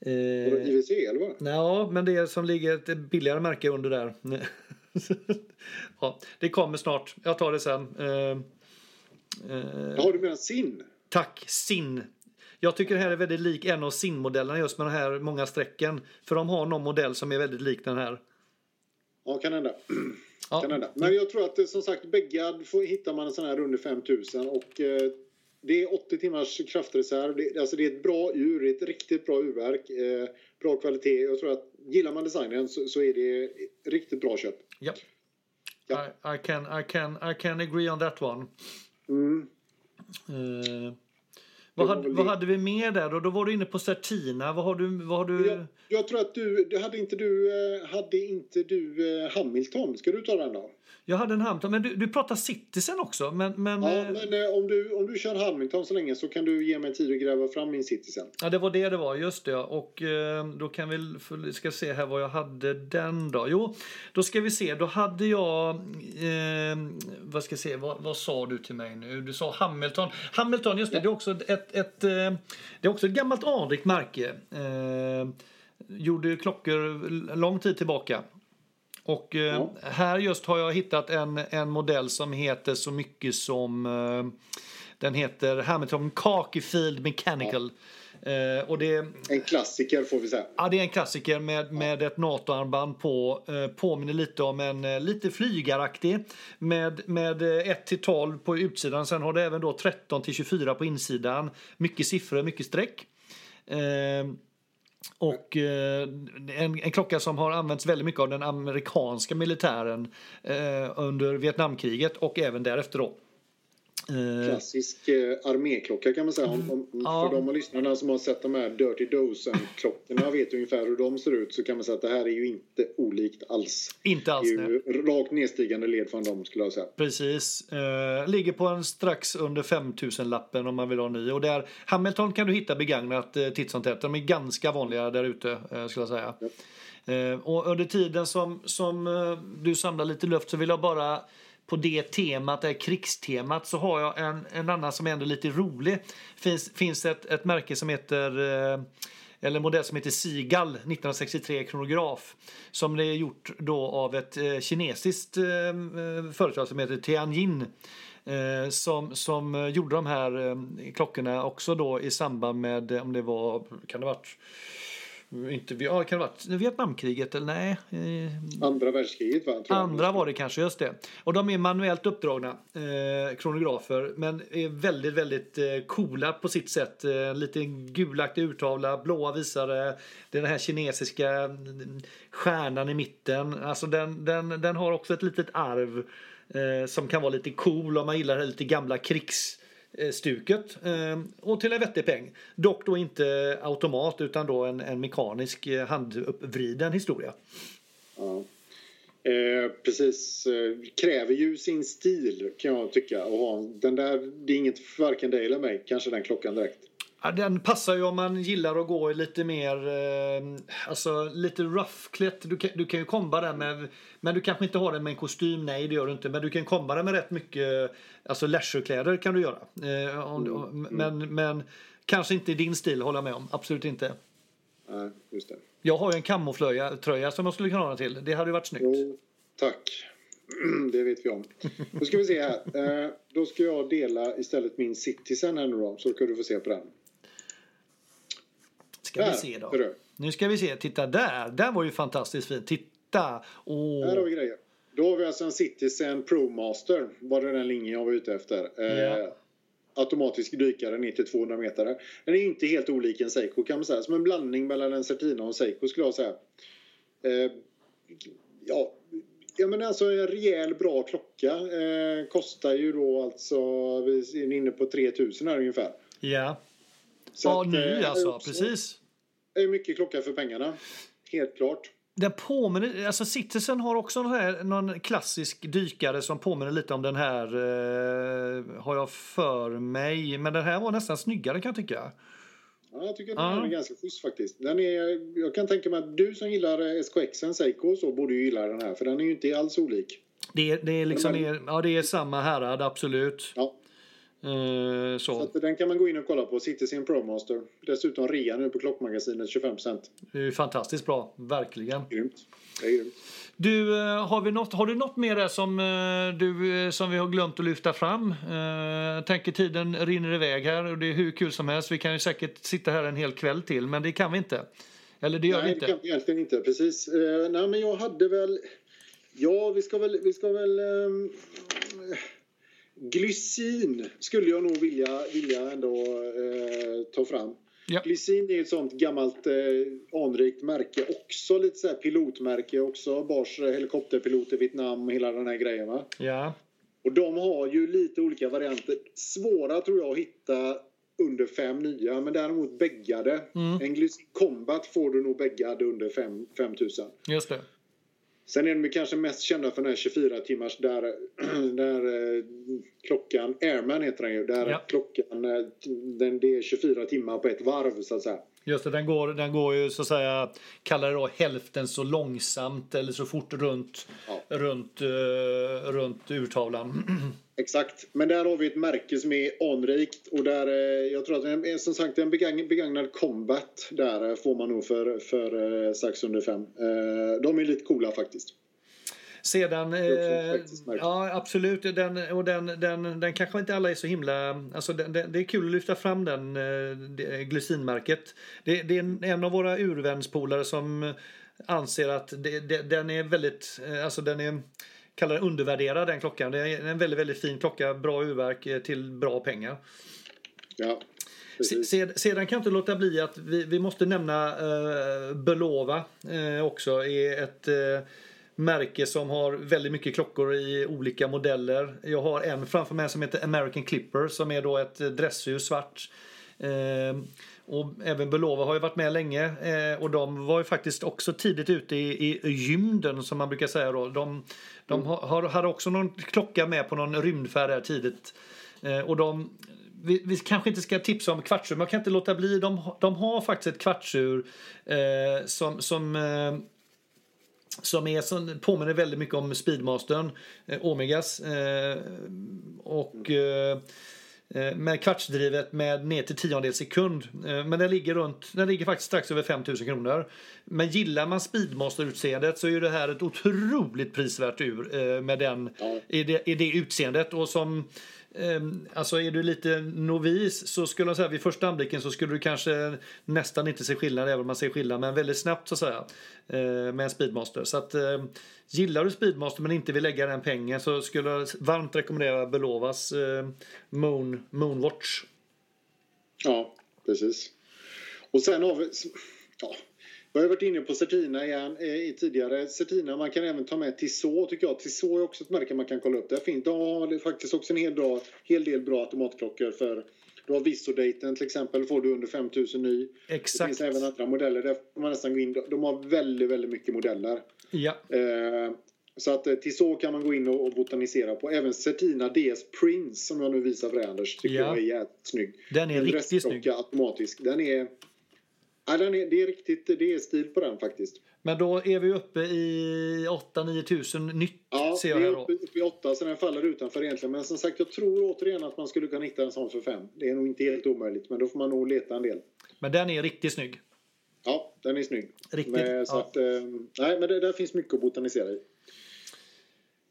Eh, eh, IWC eller vad? Ja, men det som ligger ett billigare märke under där. ja, det kommer snart. Jag tar det sen. Eh, eh, Jaha, du menar SIN? Tack, SIN. Jag tycker det här är väldigt lik en av SIN-modellerna just med de här många strecken. För de har någon modell som är väldigt lik den här. Ja, kan hända. Ja. Kan hända. Men jag tror att eh, som sagt bägge får, hittar man en sån här under 5000 och eh, det är 80 timmars kraftreserv. Det, alltså det är ett bra ur, det är ett riktigt bra urverk. Eh, bra kvalitet. Jag tror att gillar man designen så, så är det riktigt bra köp. Ja. Ja. I, I, can, I, can, I can agree on that one. Mm. Eh, vad, hade, vad hade vi mer där då? Då var du inne på Certina. Vad har du? Vad har du? Jag, jag tror att du, hade inte du, eh, hade inte du eh, Hamilton? Ska du ta den då? Jag hade en Hampton. Men du, du pratar Citizen också. Men, men, Ja, eh, men eh, om, du, om du kör Hamilton så länge så kan du ge mig tid att gräva fram min Citizen. Ja, det var det det var. Just det. ja. Och eh, då kan vi ska se här vad jag hade den då. Jo, då ska vi se. Då hade jag eh, vad ska jag se? Vad, vad sa du till mig nu? Du sa Hamilton. Hamilton, just det. Det är också ett, ett det är också ett gammalt anrikt märke. Eh, gjorde klockor lång tid tillbaka. Och eh, Ja. här just har jag hittat en, en modell som heter så mycket som eh, den heter Hamilton Khaki Field Mechanical. Eh, och det, en klassiker får vi säga. Ja, det är en klassiker med, med ett NATO-armband på. Eh, påminner lite om en eh, lite flygaraktig med, med 1 till 12 på utsidan. Sen har det även då 13 till 24 på insidan. Mycket siffror, mycket streck. Och eh, en, en, klocka som har använts väldigt mycket av den amerikanska militären eh, under Vietnamkriget och även därefter då. Eh, Klassisk eh, arméklocka kan man säga. Om, om, ja. För de av lyssnarna som har sett de här Dirty Dozen-klockorna vet ungefär hur de ser ut så kan man säga att det här är ju inte olikt alls. Inte alls. Det är ju nej. rakt nedstigande led från dem skulle jag säga. Precis. Eh, ligger på en strax under 5000-lappen om man vill ha ny. Och där, Hamilton kan du hitta begagnat eh, titt som tätt. De är ganska vanliga där ute eh, skulle jag säga. Ja. Eh, och under tiden som, som eh, du samlar lite luft så vill jag bara på det temat, det krigstemat, så har jag en, en annan som är ändå lite rolig. finns, finns ett, ett märke som heter eh, eller en modell som heter Sigal 1963 kronograf som det är gjort då av ett eh, kinesiskt eh, företag som heter Tianjin eh, som, som gjorde de här eh, klockorna också då i samband med om det var kan det varit inte, ja, kan det ha varit Vietnamkriget eller nej? Eh, Andra världskriget va? Andra var det kanske, just det. Och de är manuellt uppdragna eh, kronografer men är väldigt, väldigt eh, coola på sitt sätt. Eh, lite gulaktig urtavla, blåa visare, den här kinesiska mm, stjärnan i mitten. Alltså den, den, den har också ett litet arv eh, som kan vara lite cool om man gillar lite gamla krigs Eh, stuket eh, och till en vettig peng. Dock då inte automat utan då en, en mekanisk eh, handuppvriden historia. Ja. Eh, precis, kräver ju sin stil kan jag tycka. Och ha, den där, det är inget för varken dig eller mig, kanske den klockan direkt. Ja, den passar ju om man gillar att gå lite mer, eh, alltså lite roughklätt. Du kan, du kan ju komba den med, men du kanske inte har den med en kostym, nej det gör du inte. Men du kan komba den med rätt mycket, alltså leisurekläder kan du göra. Eh, om, mm. Men, men kanske inte i din stil, håller jag med om. Absolut inte. Nej, just det. Jag har ju en kamotröja som jag skulle kunna ha den till. Det hade ju varit snyggt. Jo, tack. Det vet vi om. Då ska vi se här. Eh, då ska jag dela istället min Citizen här nu då, så kan du få se på den. Ska där, vi se då. Nu ska vi se. Titta där. Den var ju fantastiskt fin. Titta. Åh. Här har vi grejer. Då har vi alltså en Citizen ProMaster. Var det den linjen jag var ute efter. Ja. Eh, automatisk dykare ner till 200 meter. Den är inte helt olik en Seiko kan man säga. Som en blandning mellan en Certina och en Seiko skulle jag säga. Eh, ja, Ja men alltså en rejäl bra klocka eh, kostar ju då alltså, vi är inne på 3000 här ungefär. Ja. Så ja, att, ny eh, alltså, precis. Det är mycket klocka för pengarna. Helt klart. Den påminner, alltså Citizen har också någon, här, någon klassisk dykare som påminner lite om den här, eh, har jag för mig. Men den här var nästan snyggare kan jag tycka. Ja, jag tycker att den ja. är ganska schysst faktiskt. Den är, jag kan tänka mig att du som gillar SKXen Seiko så borde ju gilla den här för den är ju inte alls olik. Det, det är liksom, är, ja det är samma härad absolut. Ja. Uh, så. så den kan man gå in och kolla på. Citizen ProMaster. Dessutom rea nu på Klockmagasinet 25 Det är fantastiskt bra, verkligen. Grymt. Det är grymt. Du, eh, har, vi något, har du något mer som, eh, du, som vi har glömt att lyfta fram? Jag tänker tiden rinner iväg här och det är hur kul som helst. Vi kan ju säkert sitta här en hel kväll till, men det kan vi inte. Eller det gör nej, vi inte. Nej, det kan vi egentligen inte. Precis. nej, men jag hade väl... Ja, vi ska väl... Vi ska väl um Glycin skulle jag nog vilja, vilja ändå eh, ta fram. Ja. Glycin är ett sånt gammalt eh, anrikt märke också. Lite så pilotmärke också. Bars eh, helikopterpilot i Vietnam och hela den här grejen va? Ja. Och de har ju lite olika varianter. Svåra tror jag att hitta under fem nya men däremot bäggade. Mm. En Glycin Combat får du nog bäggad under 5000. Just det. Sen är de kanske mest kända för den här 24 timmars där, där eh, klockan, Airman heter den ju, där ja. klockan, eh, den, det är 24 timmar på ett varv så att säga. Just det, den går, den går ju så att säga, kallar det då hälften så långsamt eller så fort runt, ja. runt, uh, runt urtavlan. Exakt, men där har vi ett märke som är anrikt och där, uh, jag tror att det är som sagt en begagn, begagnad Combat där får man nog för, för uh, strax under fem. de är lite coola faktiskt. Sedan, eh, ja absolut, den, och den, den, den kanske inte alla är så himla, alltså den, den, det är kul att lyfta fram den, eh, det- glycinmärket. Det, det är en, av våra urvänspolare som anser att det, det, den är väldigt, eh, alltså den är, kallar den undervärderad den klockan. Det är en väldigt, väldigt fin klocka, bra urverk eh, till bra pengar. Ja, precis. sed- Sedan kan jag inte låta bli att vi, vi måste nämna uh, Belova eh, också. är ett eh, märke som har väldigt mycket klockor i olika modeller. Jag har en framför mig som heter American Clipper som är då ett dressur svart. Eh, och även Belova har ju varit med länge eh, och de var ju faktiskt också tidigt ute i, i gymden som man brukar säga då. De, de har, har, hade också någon klocka med på någon rymdfärd där tidigt. Eh, och de, vi, vi kanske inte ska tipsa om kvartsur, men jag kan inte låta bli. De, har- de har faktiskt ett kvartsur eh, som, som, eh, som, är, som påminner väldigt mycket om Speedmastern, eh, Omegas. Eh, och eh, eh, med kvartsdrivet med ner till tiondels sekund. Eh, Men den ligger, runt, den ligger faktiskt strax över 5000 kronor. Men gillar man Speedmaster-utseendet så är det här ett otroligt prisvärt ur eh, med den, i, det, i det utseendet. Och som, Ehm, alltså är du lite novis så skulle jag säga vid första anblicken så skulle du kanske nästan inte se skillnad även om man ser skillnad men väldigt snabbt så att säga eh, med en Speedmaster. Så att ehm, gillar du Speedmaster men inte vill lägga den pengen så skulle jag varmt rekommendera Belovas ehm, Moon, Moonwatch. Ja, precis. Och sen har vi... Ja, jag har varit inne på Certina igen eh, i tidigare. Certina, man kan även ta med Tissot tycker jag. Tissot är också ett märke man kan kolla upp. Det är fint. De har faktiskt också en hel, bra, hel del bra automatklockor för du har Visodaten till exempel, får du under 5000 ny. Det Exakt. finns även andra modeller, där får man nästan gå in. De har väldigt, väldigt mycket modeller. Ja. Eh, så att eh, Tissot kan man gå in och, botanisera på. Även Certina DS Prince som jag nu visar för dig Anders, tycker Ja. jag är jävligt snygg. Den är En riktigt snygg. automatisk. Den är... Ja, den är, det är riktigt, det är stil på den faktiskt. Men då är vi uppe i 8-9 tusen nytt Ja, ser jag är här då. uppe, uppe i åtta så den faller utanför egentligen. Men som sagt, jag tror återigen att man skulle kunna hitta en sån för fem. Det är nog inte helt omöjligt, men då får man nog leta en del. Men den är riktigt snygg. Ja, den är snygg. Riktigt, Men, så ja. att, eh, nej, men det, där finns mycket att botanisera i.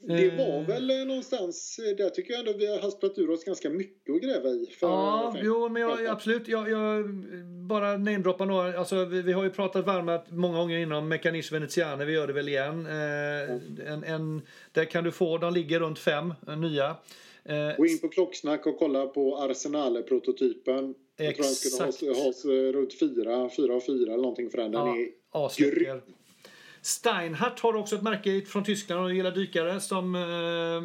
Det Eh. var väl eh, någonstans, eh, där tycker jag ändå vi har hasplat ur oss ganska mycket att gräva i. För, Ja, för- jo, men jag, absolut. Jag, jag bara namedroppar några. Alltså, vi, vi har ju pratat varmt många gånger inom Mechanisch Veneziane. Vi gör det väl igen. Eh, en, en, där kan du få, de ligger runt fem eh, nya. Eh, Gå in på Klocksnack och kolla på Arsenale-prototypen. Jag tror den skulle ha, ha eh, runt fyra, fyra och fyra eller någonting för den. Den Ja, är asläcker. grym. Steinhardt har också ett märke från Tyskland och gillar dykare som eh,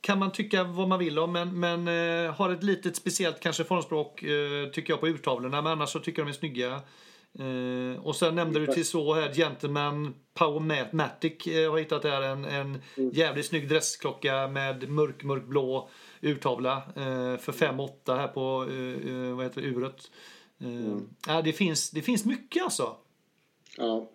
kan man tycka vad man vill om men, men eh, har ett litet speciellt kanske formspråk eh, tycker jag på urtavlorna men annars så tycker jag de är snygga. Eh, och sen nämnde du till så här Gentleman Powermatic eh, har hittat där en, en jävligt snygg dressklocka med mörk mörkblå urtavla eh, för 5-8 här på eh, eh, vad heter det, uret. Eh, ja, det, finns, det finns mycket alltså. Ja.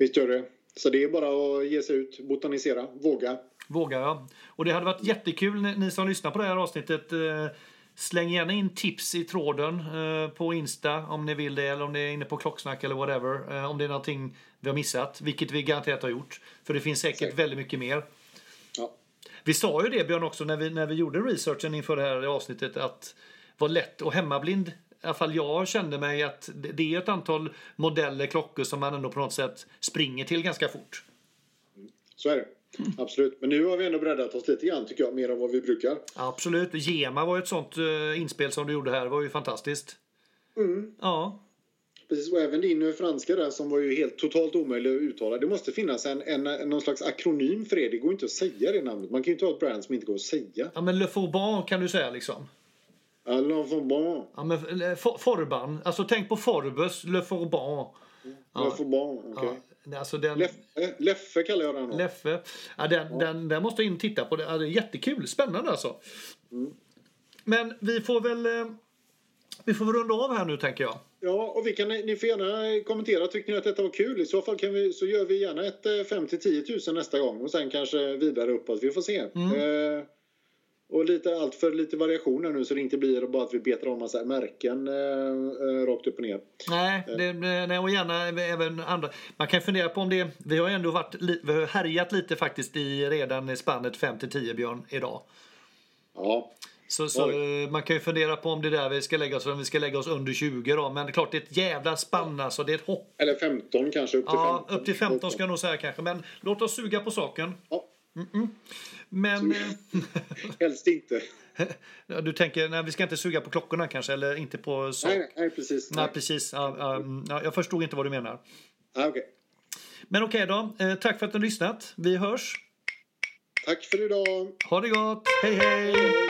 Visst gör det. Så det är bara att ge sig ut, botanisera, våga. Vågar jag. Och det hade varit jättekul ni, som lyssnar på det här avsnittet. Eh, släng gärna in tips i tråden eh, på Insta om ni vill det eller om ni är inne på Klocksnack eller whatever. Eh, om det är någonting vi har missat, vilket vi garanterat har gjort. För det finns säkert Säkert. väldigt mycket mer. Ja. Vi sa ju det Björn också när vi, när vi gjorde researchen inför det här avsnittet att var lätt och hemmablind. I alla fall jag kände mig att det det är ett antal modeller klockor som man ändå på något sätt springer till ganska fort. Så är det. Absolut. Men nu har vi ändå breddat oss lite grann tycker jag, mer än vad vi brukar. Absolut. Gema var ju ett sånt eh, inspel som du gjorde här. Det var ju fantastiskt. Mm. Ja. Precis, och även din franska där som var ju helt totalt omöjlig att uttala. Det måste finnas en, en, någon slags akronym för det. Det går inte att säga det namnet. Man kan ju inte ha ett brand som inte går att säga. ja, men Le Fauban kan du säga liksom. Alain Fauban. Ja, men eh, For- Forban. Alltså tänk på Forbes, Le Fauban. Ja. Fauban, okej. Ja, alltså den... Leffe, Leffe kallar jag den. då. Leffe. Ja, den, Den, den måste in titta på. Det ja, är jättekul. Spännande alltså. Mm. Men vi får väl... eh, Vi får väl runda av här nu tänker jag. Ja, och vi kan, ni får gärna kommentera. Tycker ni att detta var kul? I så fall kan vi, så gör vi gärna ett eh, 5 10 000 nästa gång och sen kanske vidare uppåt. Vi får se. Mm. Eh, och lite, allt för lite variationer nu så det inte blir bara att vi betar om massa märken eh, eh, rakt upp och ner. Nej, det, nej, och gärna även andra. Man kan fundera på om det... Vi har ändå varit, vi har härjat lite faktiskt i redan i spannet 5 till 10 Björn idag. Ja. Så, så man kan ju fundera på om det är där vi ska lägga oss, om vi ska lägga oss under 20 då. Men det är klart, det är ett jävla spann alltså. Det är ett hopp. Eller 15 kanske, upp till Ja, 15. upp till 15 ska jag nog säga kanske. Men låt oss suga på saken. Ja, Men... helst inte. Du tänker, nej vi ska inte suga på klockorna kanske, eller inte på sak? Nej, nej, nej, precis. Nej, precis. Ja, ja, ja, jag förstod inte vad du menar. Ah, okej. Men okej då. Eh, tack för att du har lyssnat. Vi hörs. Tack för idag. Ha det gott. Hej hej!